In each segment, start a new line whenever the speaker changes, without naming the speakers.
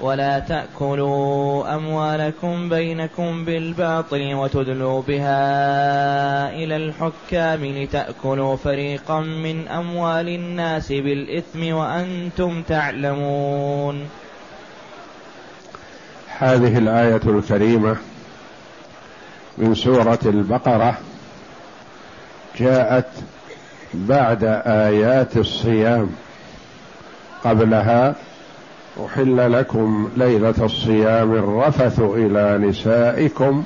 ولا تأكلوا أموالكم بينكم بالباطل وتدلوا بها إلى الحكام لتأكلوا فريقا من أموال الناس بالإثم وأنتم تعلمون.
هذه الآية الكريمة من سورة البقرة جاءت بعد آيات الصيام قبلها أحل لكم ليلة الصيام الرفث إلى نسائكم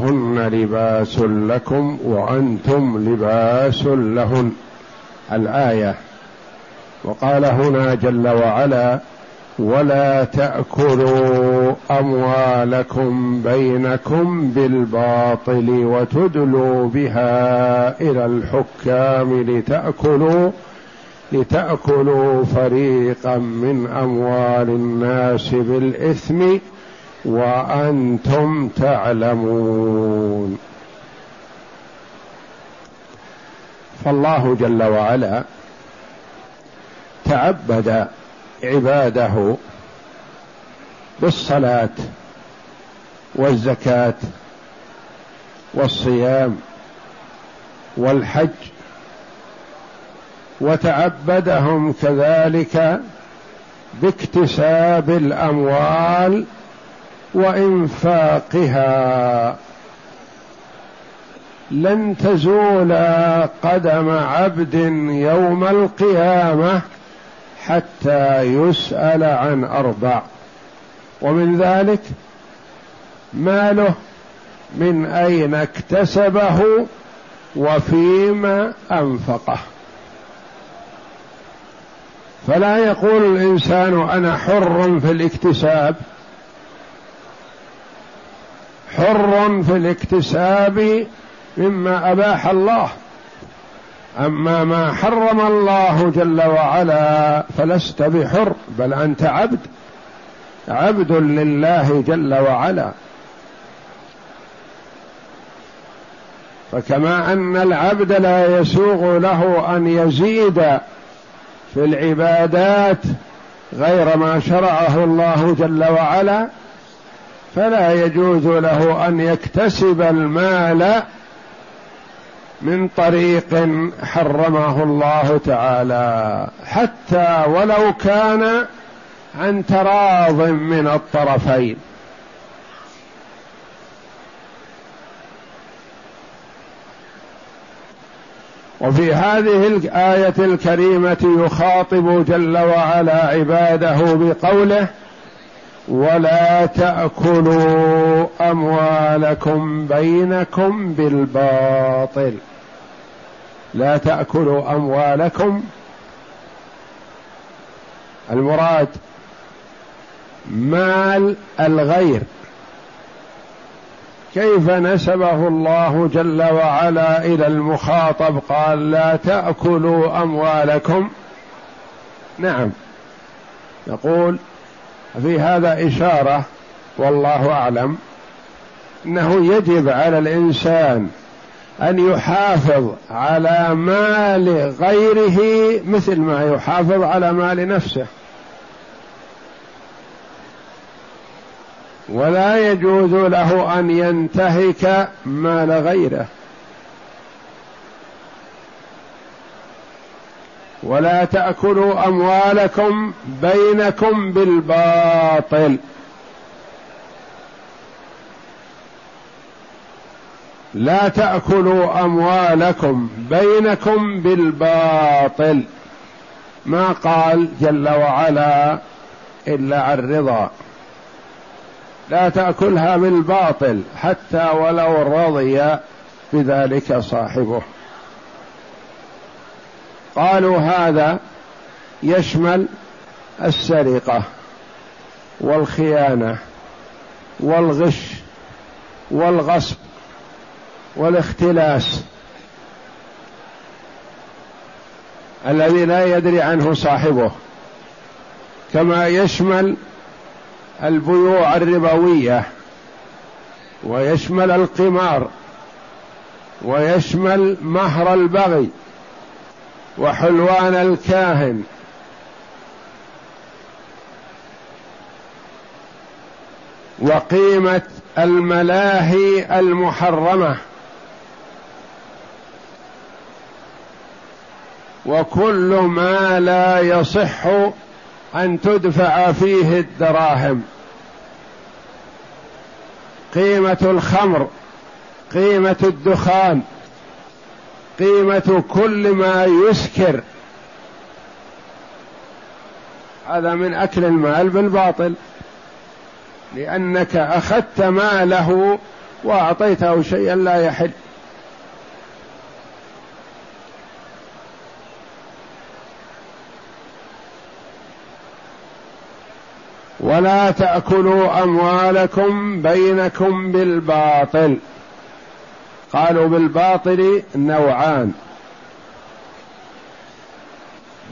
هن لباس لكم وأنتم لباس لهن. الآية وقال هنا جل وعلا ولا تأكلوا أموالكم بينكم بالباطل وتدلوا بها إلى الحكام لتأكلوا لتأكلوا فريقا من أموال الناس بالإثم وأنتم تعلمون. فالله جل وعلا تعبد عباده بالصلاة والزكاة والصيام والحج وتعبدهم كذلك باكتساب الأموال وإنفاقها. لن تزول قدم عبد يوم القيامة حتى يسأل عن أربع. ومن ذلك ماله من أين اكتسبه وفيما أنفقه. فلا يقول الإنسان أنا حر في الاكتساب. حر في الاكتساب مما أباح الله. أما ما حرم الله جل وعلا فلست بحر بل أنت عبد عبد لله جل وعلا. فكما أن العبد لا يسوغ له أن يزيد في العبادات غير ما شرعه الله جل وعلا فلا يجوز له أن يكتسب المال من طريق حرمه الله تعالى حتى ولو كان عن تراض من الطرفين. وفي هذه الآية الكريمة يخاطب جل وعلا عباده بقوله ولا تأكلوا أموالكم بينكم بالباطل. لا تأكلوا أموالكم. المراد مال الغير. كيف نسبه الله جل وعلا إلى المخاطب؟ قال لا تأكلوا أموالكم. نعم. يقول في هذا إشارة والله أعلم إنه يجب على الإنسان أن يحافظ على مال غيره مثل ما يحافظ على مال نفسه. ولا يجوز له أن ينتهك مال غيره. ولا تأكلوا أموالكم بينكم بالباطل. لا تأكلوا أموالكم بينكم بالباطل. ما قال جل وعلا إلا عن رضا. لا تأكلها بالباطل حتى ولو رضي بذلك صاحبه. قالوا هذا يشمل السرقة والخيانة والغش والغصب والاختلاس الذي لا يدري عنه صاحبه. كما يشمل البيوع الربوية ويشمل القمار ويشمل مهر البغي وحلوان الكاهن. وقيمة الملاهي المحرمة. وكل ما لا يصح أن تدفع فيه الدراهم. قيمة الخمر قيمة الدخان قيمة كل ما يسكر. هذا من أكل المال بالباطل لأنك أخذت ماله وأعطيته شيئا لا يحل. ولا تأكلوا أموالكم بينكم بالباطل. قالوا بالباطل نوعان.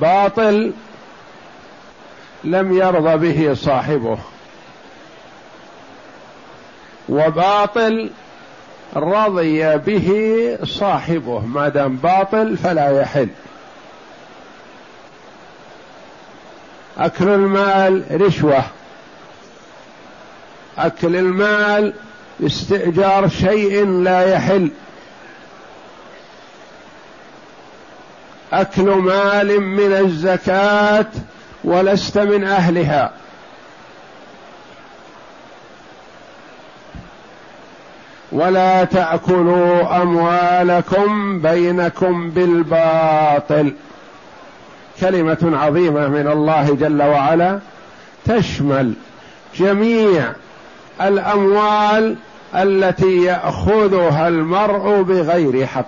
باطل لم يرضى به صاحبه. وباطل رضي به صاحبه. ما دام باطل فلا يحل. أكل المال رشوة. أكل المال استئجار شيء لا يحل. أكل مال من الزكاة ولست من أهلها. ولا تأكلوا أموالكم بينكم بالباطل. كلمة عظيمة من الله جل وعلا تشمل جميع الأموال التي يأخذها المرء بغير حق.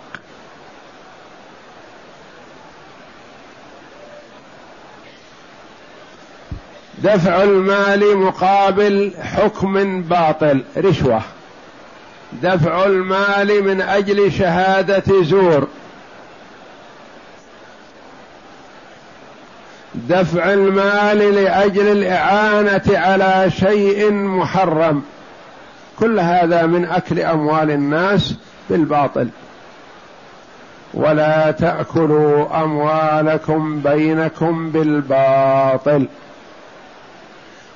دفع المال مقابل حكم باطل. رشوة. دفع المال من أجل شهادة زور. دفع المال لأجل الإعانة على شيء محرم. كل هذا من أكل أموال الناس بالباطل. ولا تأكلوا أموالكم بينكم بالباطل.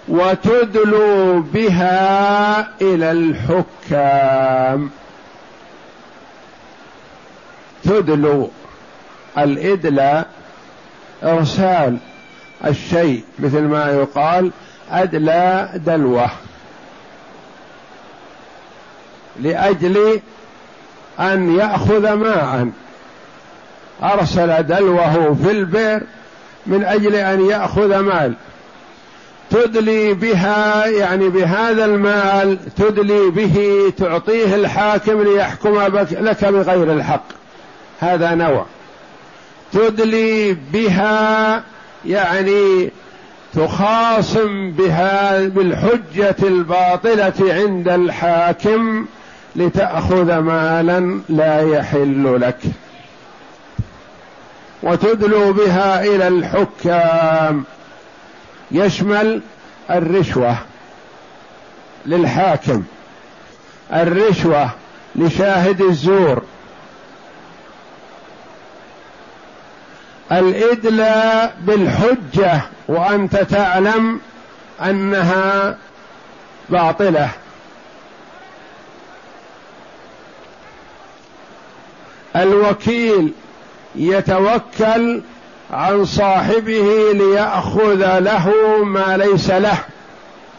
وتدلوا بها إلى الحكام. تدلوا. الادلاء إرسال. الشيء مثل ما يقال أدلى دلوة. لأجل أن يأخذ ماء. أرسل دلوه في البئر من أجل أن يأخذ مال. تدلي بها يعني بهذا المال تدلي به تعطيه الحاكم ليحكم لك بغير الحق. هذا نوع. تدلي بها يعني تخاصم بها بالحجة الباطلة عند الحاكم لتأخذ مالا لا يحل لك. وتدلو بها إلى الحكام. يشمل الرشوة للحاكم الرشوة لشاهد الزور الادلاء بالحجة وأنت تعلم أنها باطلة. الوكيل يتوكل عن صاحبه ليأخذ له ما ليس له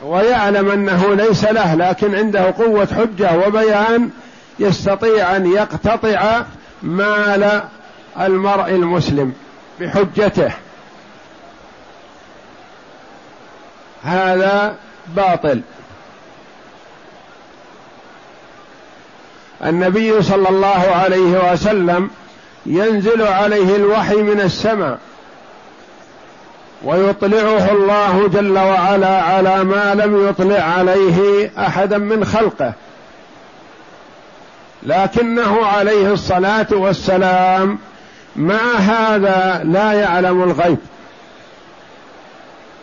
ويعلم أنه ليس له لكن عنده قوة حجة وبيان يستطيع أن يقتطع مال المرء المسلم. بحجته. هذا باطل. النبي صلى الله عليه وسلم ينزل عليه الوحي من السماء ويطلعه الله جل وعلا على ما لم يطلع عليه أحدا من خلقه. لكنه عليه الصلاة والسلام مع هذا لا يعلم الغيب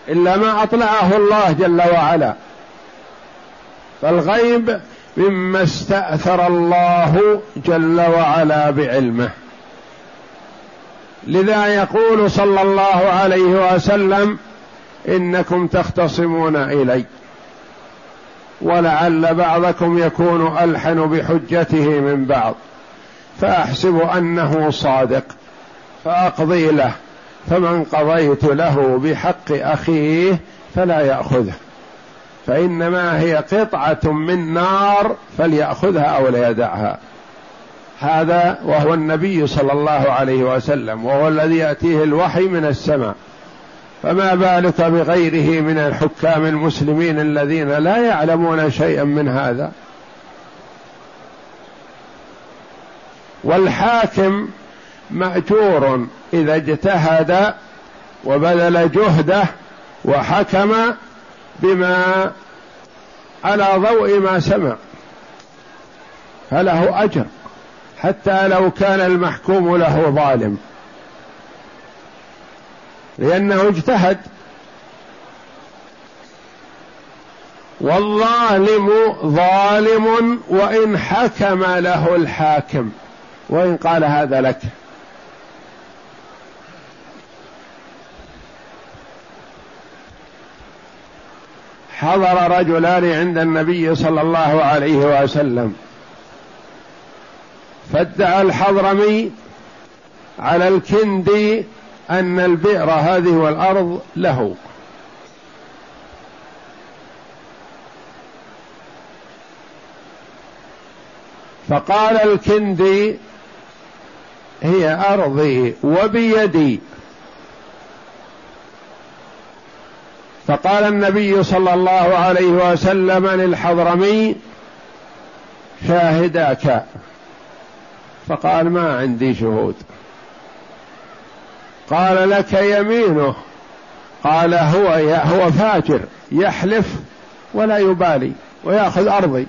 إلا ما أطلعه الله جل وعلا. فالغيب مما استأثر الله جل وعلا بعلمه. لذا يقول صلى الله عليه وسلم إنكم تختصمون إلي. ولعل بعضكم يكون ألحن بحجته من بعض. فأحسب أنه صادق. فأقضي له فمن قضيت له بحق أخيه فلا يأخذه. فإنما هي قطعة من نار فليأخذها أو ليدعها. هذا وهو النبي صلى الله عليه وسلم وهو الذي يأتيه الوحي من السماء. فما بالك بغيره من الحكام المسلمين الذين لا يعلمون شيئا من هذا؟ والحاكم مأجور إذا اجتهد وبذل جهده وحكم بما على ضوء ما سمع. فله أجر حتى لو كان المحكوم له ظالم. لأنه اجتهد. والظالم ظالم وإن حكم له الحاكم. وإن قال هذا لك. حضر رجلان عند النبي صلى الله عليه وسلم. فادعى الحضرمي على الكندي أن البئر هذه والأرض له. فقال الكندي هي أرضي وبيدي. فقال النبي صلى الله عليه وسلم للحضرمي شاهداك. فقال ما عندي شهود. قال لك يمينه. قال هو هو فاجر يحلف ولا يبالي ويأخذ أرضي.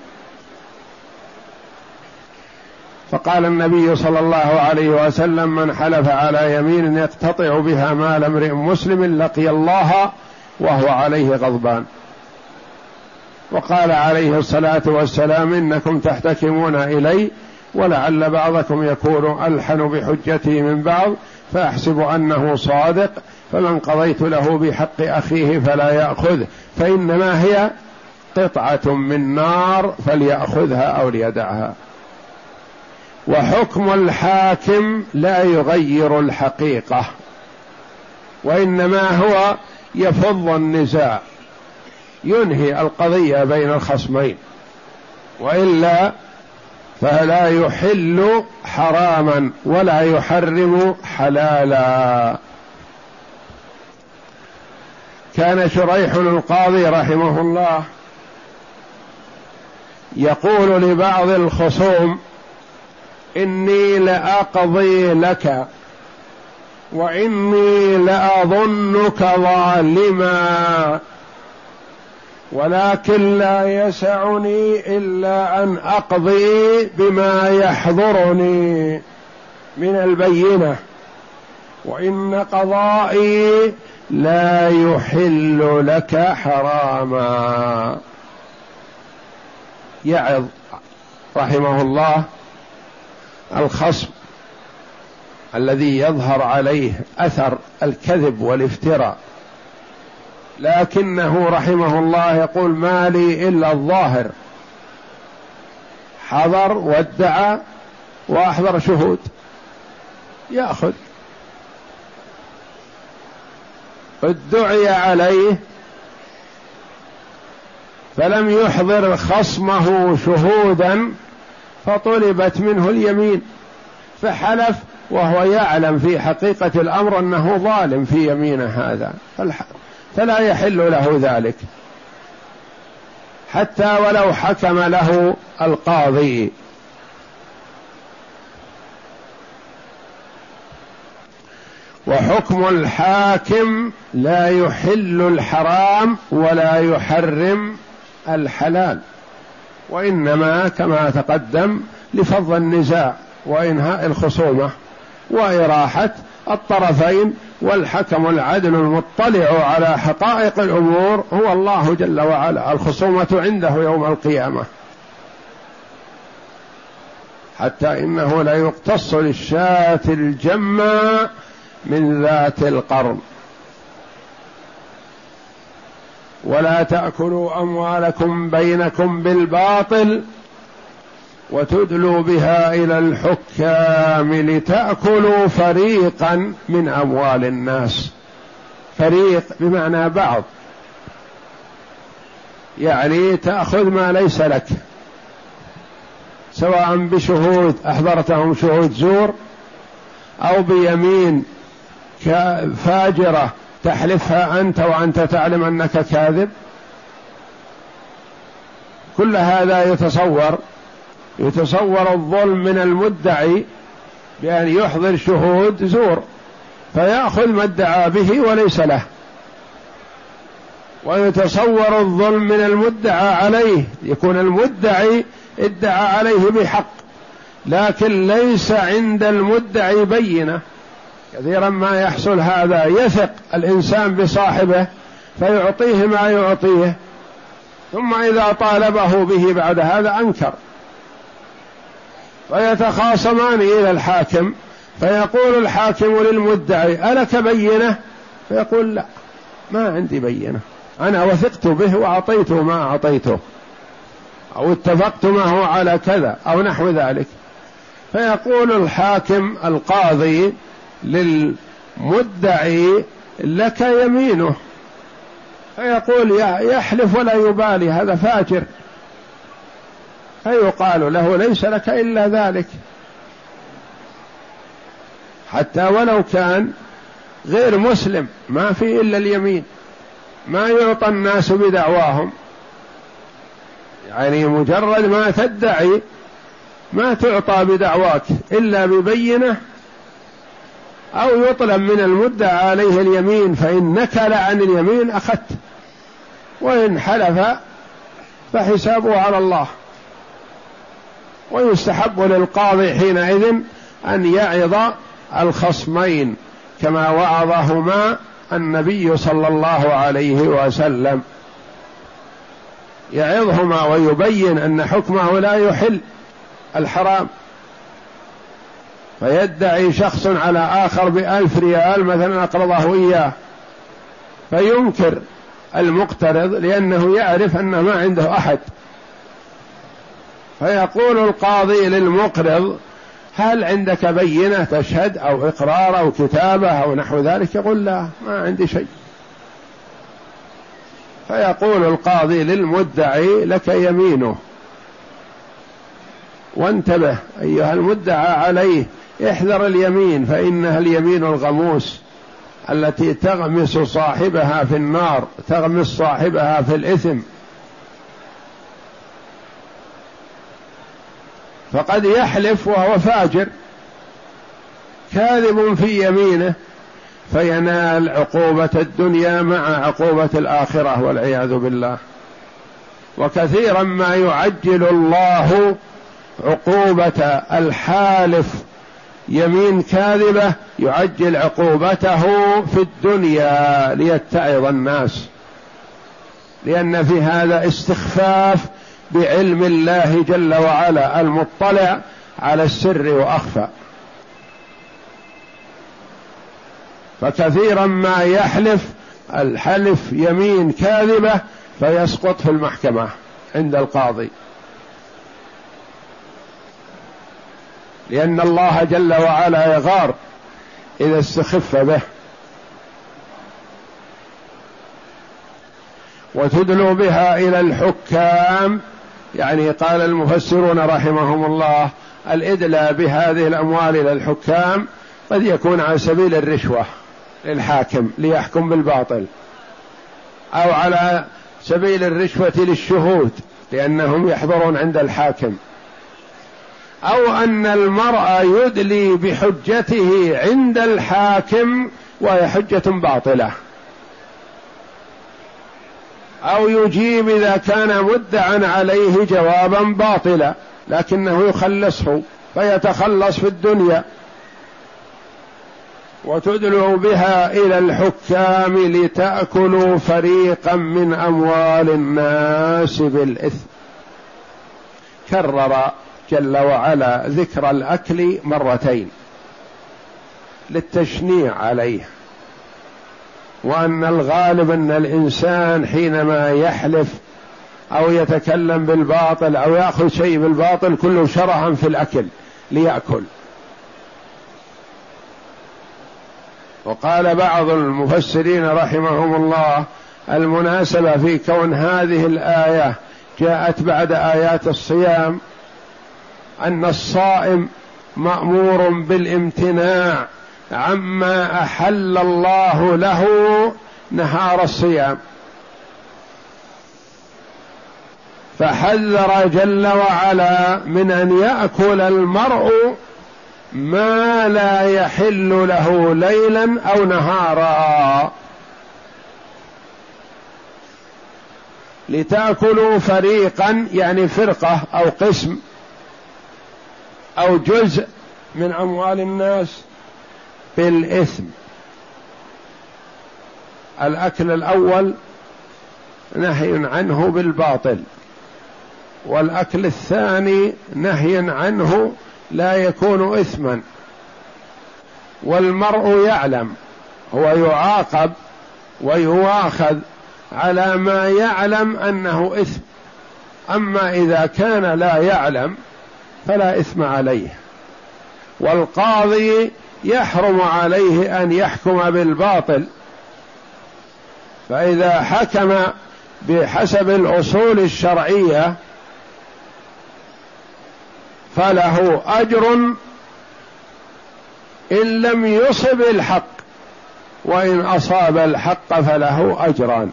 فقال النبي صلى الله عليه وسلم من حلف على يمين يقتطع بها مال امرئ مسلم لقي الله وهو عليه غضبان. وقال عليه الصلاة والسلام إنكم تحتكمون إلي ولعل بعضكم يكون ألحن بحجته من بعض فأحسب أنه صادق فمن قضيت له بحق أخيه فلا يأخذه فإنما هي قطعة من نار فليأخذها أو ليدعها. وحكم الحاكم لا يغير الحقيقة وإنما هو يفض النزاع ينهي القضية بين الخصمين وإلا فلا يحل حراما ولا يحرم حلالا. كان شريح القاضي رحمه الله يقول لبعض الخصوم إني لأقضي لك وإني لأظنك ظالما. ولكن لا يسعني إلا أن أقضي بما يحضرني من البينة. وإن قضائي لا يحل لك حراما. يعظ رحمه الله الخصم. الذي يظهر عليه أثر الكذب والافتراء. لكنه رحمه الله يقول ما لي إلا الظاهر. حضر وادعى وأحضر شهود. يأخذ. ادعي عليه. فلم يحضر خصمه شهودا فطلبت منه اليمين. فحلف وهو يعلم في حقيقة الأمر أنه ظالم في يمينه هذا. فلا يحل له ذلك. حتى ولو حكم له القاضي. وحكم الحاكم لا يحل الحرام ولا يحرم الحلال. وإنما كما تقدم لفض النزاع. وانهاء الخصومه وإراحة الطرفين والحكم العدل المطلع على حقائق الأمور هو الله جل وعلا. الخصومة عنده يوم القيامة. حتى إنه لا يقتص للشاة الجمة من ذات القرن. ولا تأكلوا أموالكم بينكم بالباطل وتدلوا بها إلى الحكام لتأكلوا فريقا من أموال الناس. فريق بمعنى بعض. يعني تأخذ ما ليس لك. سواء بشهود أحضرتهم شهود زور أو بيمين فاجره تحلفها أنت وأنت تعلم أنك كاذب. كل هذا يتصور يتصور الظلم من المدعي بأن يحضر شهود زور فيأخذ ما ادعى به وليس له. ويتصور الظلم من المدعى عليه يكون المدعي ادعى عليه بحق لكن ليس عند المدعي بينة. كثيرا ما يحصل هذا يثق الإنسان بصاحبه فيعطيه ما يعطيه ثم إذا طالبه به بعد هذا أنكر. فيتخاصمان إلى الحاكم فيقول الحاكم للمدعي ألك بينة؟ فيقول لا ما عندي بينة أنا وثقت به وأعطيته ما أعطيته أو اتفقت معه على كذا أو نحو ذلك. فيقول الحاكم القاضي للمدعي لك يمينه. فيقول يحلف ولا يبالي هذا فاجر. فيقال له ليس لك إلا ذلك. حتى ولو كان غير مسلم ما في إلا اليمين. ما يعطى الناس بدعواهم. يعني مجرد ما تدعي ما تعطى بدعواك إلا ببينة أو يطلب من المدعى عليه اليمين فإن نكل عن اليمين أخذت. وإن حلف فحسابه على الله. ويستحب للقاضي حينئذ أن يعظ الخصمين كما وعظهما النبي صلى الله عليه وسلم. يعظهما ويبين أن حكمه لا يحل الحرام. فيدعي شخص على آخر بألف ريال مثلا أقرضه إياه. فينكر المقترض لأنه يعرف أن ما عنده أحد. فيقول القاضي للمقرض هل عندك بينة تشهد أو إقرار أو كتابة أو نحو ذلك؟ يقول لا ما عندي شيء. فيقول القاضي للمدعي لك يمينه. وانتبه أيها المدعى عليه احذر اليمين فإنها اليمين الغموس التي تغمس صاحبها في النار تغمس صاحبها في الإثم. فقد يحلف وهو فاجر. كاذب في يمينه فينال عقوبة الدنيا مع عقوبة الآخرة والعياذ بالله. وكثيرا ما يعجل الله عقوبة الحالف. يمين كاذبة يعجل عقوبته في الدنيا ليتعظ الناس لأن في هذا استخفاف بعلم الله جل وعلا المطلع على السر وأخفى. فكثيرا ما يحلف الحلف يمين كاذبة فيسقط في المحكمة عند القاضي. لأن الله جل وعلا يغار إذا استخف به. وتدلوا بها إلى الحكام يعني قال المفسرون رحمهم الله الإدلاء بهذه الأموال إلى الحكام قد يكون على سبيل الرشوة للحاكم ليحكم بالباطل أو على سبيل الرشوة للشهود لأنهم يحضرون عند الحاكم أو أن المرء يدلي بحجته عند الحاكم وهي حجة باطلة. أو يجيب إذا كان مدعا عليه جوابا باطلا لكنه يخلصه فيتخلص في الدنيا. وتدلوا بها إلى الحكام لتأكلوا فريقا من أموال الناس بالإثم. كرر جل وعلا ذكر الأكل مرتين للتشنيع عليه. وأن الغالب أن الإنسان حينما يحلف أو يتكلم بالباطل أو يأخذ شيء بالباطل كله شرعا في الأكل ليأكل. وقال بعض المفسرين رحمهم الله المناسبة في كون هذه الآية جاءت بعد آيات الصيام أن الصائم مأمور بالامتناع عما أحل الله له نهار الصيام. فحذر جل وعلا من أن يأكل المرء ما لا يحل له ليلا أو نهارا. لتأكلوا فريقا يعني فرقة أو قسم أو جزء من أموال الناس بالإثم. الأكل الأول نهي عنه بالباطل والأكل الثاني نهي عنه لا يكون إثما. والمرء يعلم هو يعاقب ويواخذ على ما يعلم أنه إثم. أما إذا كان لا يعلم فلا إثم عليه. والقاضي يحرم عليه أن يحكم بالباطل. فإذا حكم بحسب الأصول الشرعية فله أجر إن لم يصب الحق وإن أصاب الحق فله أجران.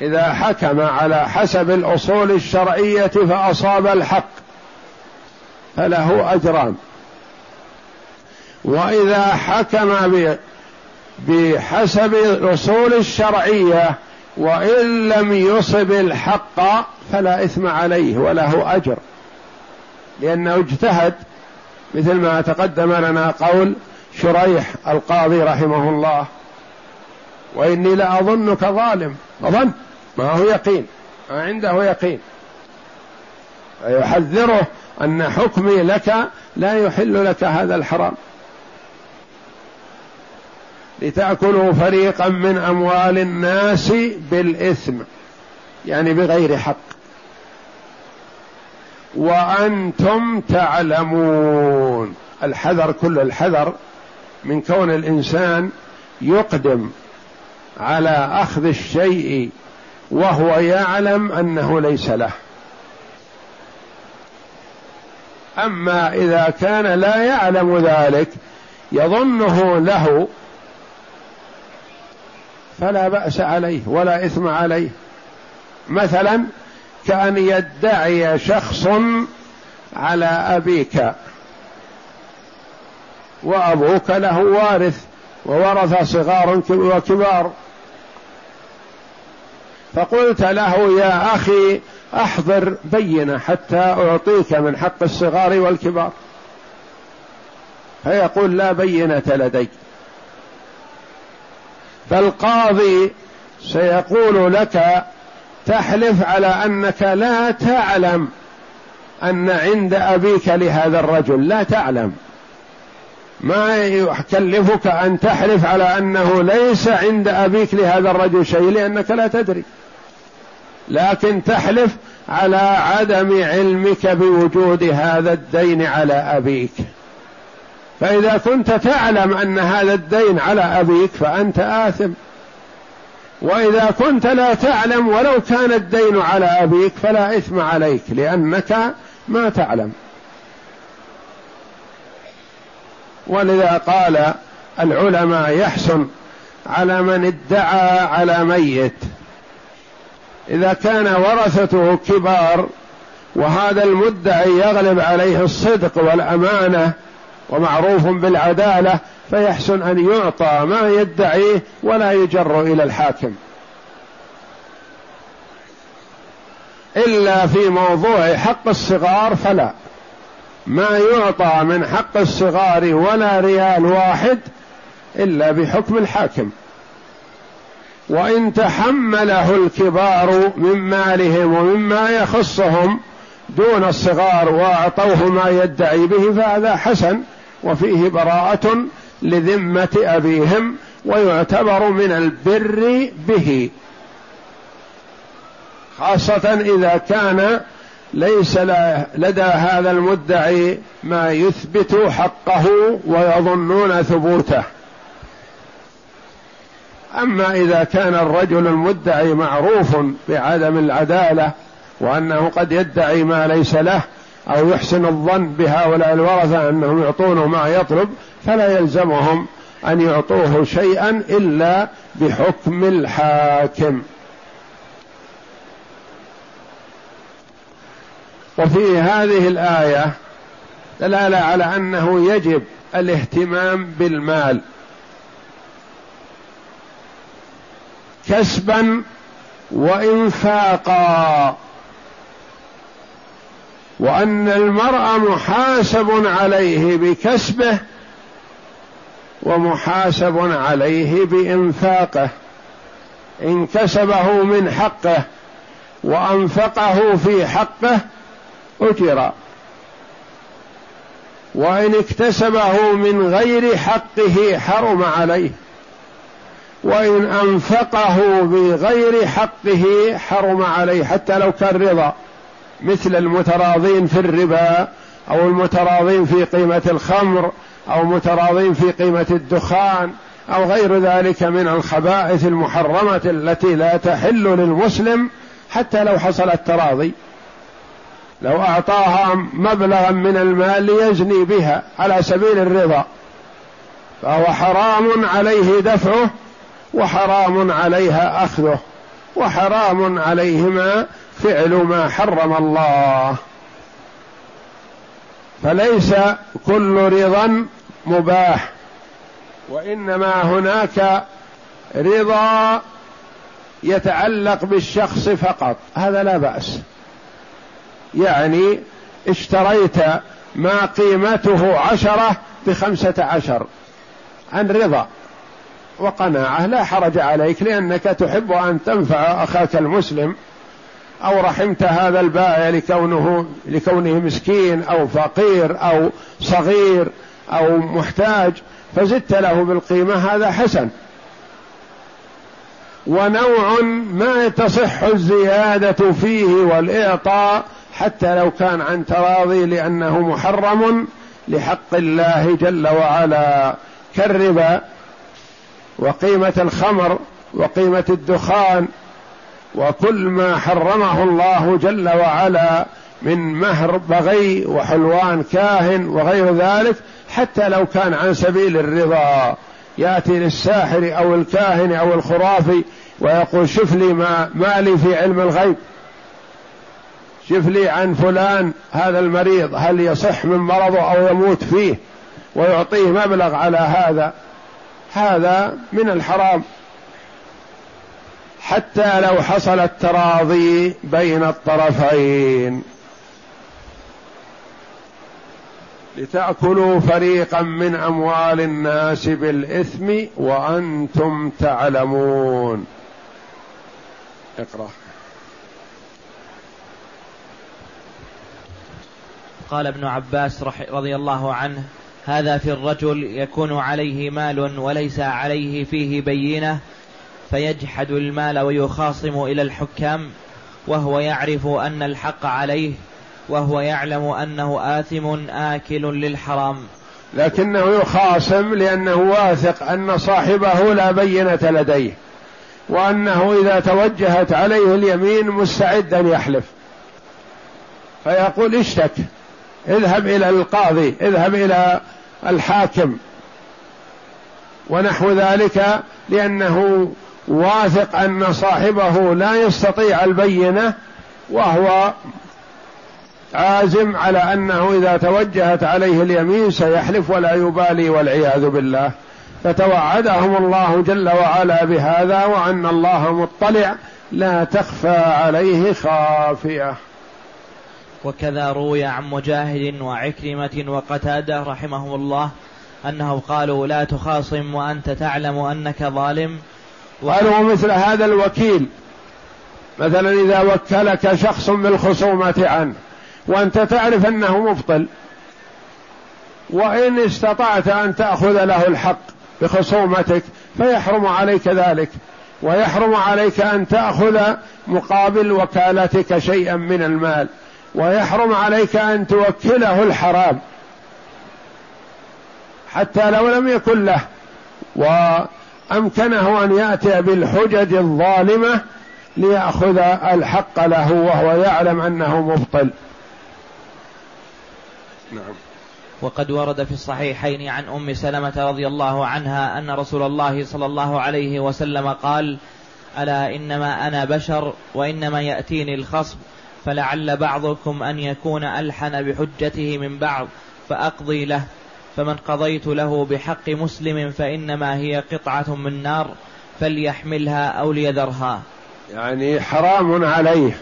إذا حكم على حسب الأصول الشرعية فأصاب الحق فله أجران. وإذا حكم بحسب الأصول الشرعية وإن لم يصب الحق فلا إثم عليه وله أجر. لأنه اجتهد مثل ما تقدم لنا قول شريح القاضي رحمه الله. وإني لأظنك ظالم. أظن ما هو يقين. ما عنده يقين. فيحذره أن حكمي لك لا يحل لك هذا الحرام. لتأكلوا فريقا من أموال الناس بالإثم يعني بغير حق. وأنتم تعلمون الحذر كل الحذر من كون الإنسان يقدم على أخذ الشيء وهو يعلم أنه ليس له. أما إذا كان لا يعلم ذلك يظنه له فلا بأس عليه ولا إثم عليه. مثلا كأن يدعي شخص على أبيك وأبوك له وارث وورث صغار وكبار. فقلت له يا أخي أحضر بينة حتى أعطيك من حق الصغار والكبار. فيقول لا بينة لدي. فالقاضي سيقول لك تحلف على أنك لا تعلم أن عند أبيك لهذا الرجل لا تعلم. ما يكلفك أن تحلف على أنه ليس عند أبيك لهذا الرجل شيء لأنك لا تدري. لكن تحلف على عدم علمك بوجود هذا الدين على أبيك. فإذا كنت تعلم أن هذا الدين على أبيك فأنت آثم. وإذا كنت لا تعلم ولو كان الدين على أبيك فلا إثم عليك لأنك ما تعلم. ولذا قال العلماء يحسن على من ادعى على ميت. إذا كان ورثته كبار وهذا المدعي يغلب عليه الصدق والأمانة ومعروف بالعدالة فيحسن أن يعطى ما يدعيه ولا يجر إلى الحاكم. إلا في موضوع حق الصغار فلا. ما يعطى من حق الصغار ولا ريال واحد إلا بحكم الحاكم. وإن تحمله الكبار من مالهم ومما يخصهم دون الصغار وأعطوه ما يدعي به فهذا حسن. وفيه براءة لذمة أبيهم ويعتبر من البر به. خاصة إذا كان ليس لدى هذا المدعي ما يثبت حقه ويظنون ثبوته. أما إذا كان الرجل المدعي معروف بعدم العدالة وأنه قد يدعي ما ليس له أو يحسن الظن بهؤلاء الورثه أنهم يعطونه ما يطلب فلا يلزمهم أن يعطوه شيئا إلا بحكم الحاكم. وفي هذه الآية دلالة على أنه يجب الاهتمام بالمال. كسبا وانفاقا. وأن المرء محاسب عليه بكسبه ومحاسب عليه بإنفاقه. إن كسبه من حقه وأنفقه في حقه أجر. وإن اكتسبه من غير حقه حرم عليه. وإن أنفقه بغير حقه حرم عليه حتى لو كان رضا. مثل المتراضين في الربا أو المتراضين في قيمة الخمر أو متراضين في قيمة الدخان أو غير ذلك من الخبائث المحرمة التي لا تحل للمسلم حتى لو حصل التراضي. لو أعطاها مبلغا من المال ليزني بها على سبيل الرضا. فهو حرام عليه دفعه وحرام عليها أخذه وحرام عليهما فعل ما حرم الله. فليس كل رضا مباح وإنما هناك رضا يتعلق بالشخص فقط. هذا لا بأس. يعني اشتريت ما قيمته عشرة بخمسة عشر عن رضا وقناعة لا حرج عليك لأنك تحب أن تنفع أخاك المسلم. أو رحمت هذا البائع لكونه لكونه مسكين أو فقير أو صغير أو محتاج فزدت له بالقيمة هذا حسن. ونوع ما تصح الزيادة فيه والإعطاء حتى لو كان عن تراضي لأنه محرم لحق الله جل وعلا. كالربا وقيمة الخمر وقيمة الدخان وكل ما حرمه الله جل وعلا من مهر بغي وحلوان كاهن وغير ذلك حتى لو كان عن سبيل الرضا. يأتي للساحر أو الكاهن أو الخرافي ويقول شف لي ما مالي في علم الغيب شف لي عن فلان هذا المريض هل يصح من مرضه أو يموت فيه ويعطيه مبلغ على هذا. هذا من الحرام. حتى لو حصل التراضي بين الطرفين. لتأكلوا فريقا من أموال الناس بالإثم وأنتم تعلمون. اقرأ.
قال ابن عباس رضي الله عنه هذا في الرجل يكون عليه مال وليس عليه فيه بينة فيجحد المال ويخاصم إلى الحكام وهو يعرف أن الحق عليه وهو يعلم أنه آثم آكل للحرام.
لكنه يخاصم لأنه واثق أن صاحبه لا بينة لديه وأنه إذا توجهت عليه اليمين مستعد أن يحلف. فيقول اشتك اذهب إلى القاضي اذهب إلى الحاكم. ونحو ذلك لأنه واثق أن صاحبه لا يستطيع البينة وهو عازم على أنه إذا توجهت عليه اليمين سيحلف ولا يبالي والعياذ بالله. فتوعدهم الله جل وعلا بهذا وأن الله مطلع لا تخفى عليه خافية.
وكذا روي عن مجاهد وعكرمة وقتادة رحمهم الله أنهم قالوا لا تخاصم وأنت تعلم أنك ظالم.
قالوا مثل هذا الوكيل. مثلا إذا وكلك شخص بالخصومة عنه وأنت تعرف أنه مبطل وإن استطعت أن تأخذ له الحق بخصومتك فيحرم عليك ذلك. ويحرم عليك أن تأخذ مقابل وكالتك شيئا من المال. ويحرم عليك أن توكله الحرام. حتى لو لم يكن له. وأمكنه أن يأتي بالحجج الظالمة ليأخذ الحق له وهو يعلم أنه مبطل.
نعم. وقد ورد في الصحيحين عن أم سلمة رضي الله عنها أن رسول الله صلى الله عليه وسلم قال ألا إنما أنا بشر وإنما يأتيني الخصم فلعل بعضكم أن يكون ألحن بحجته من بعض فأقضي له. فمن قضيت له بحق مسلم فإنما هي قطعة من نار فليحملها أو ليذرها.
يعني حرام عليه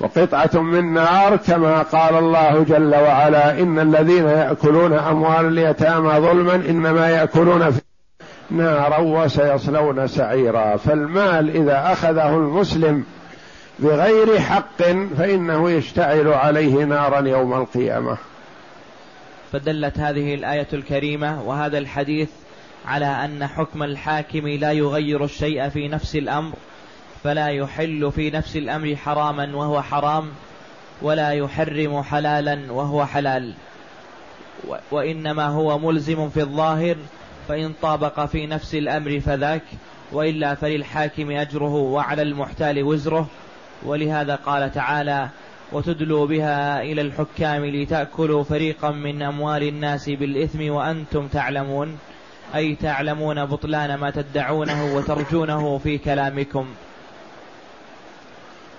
وقطعة من نار كما قال الله جل وعلا إن الذين يأكلون أموال اليتامى ظلما إنما يأكلون في نارا وسيصلون سعيرا. فالمال إذا أخذه المسلم بغير حق فإنه يشتعل عليه نارا يوم القيامة.
فدلت هذه الآية الكريمة وهذا الحديث على أن حكم الحاكم لا يغير الشيء في نفس الأمر فلا يحل في نفس الأمر حراما وهو حرام ولا يحرم حلالا وهو حلال. وإنما هو ملزم في الظاهر فإن طابق في نفس الأمر فذاك وإلا فللحاكم أجره وعلى المحتال وزره. ولهذا قال تعالى وتدلوا بها إلى الحكام لتأكلوا فريقا من أموال الناس بالإثم وأنتم تعلمون أي تعلمون بطلان ما تدعونه وترجونه في كلامكم.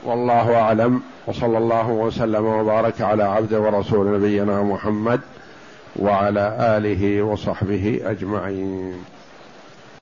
والله أعلم وصلى الله وسلم وبارك على عبد ورسول نبينا محمد وعلى آله وصحبه أجمعين.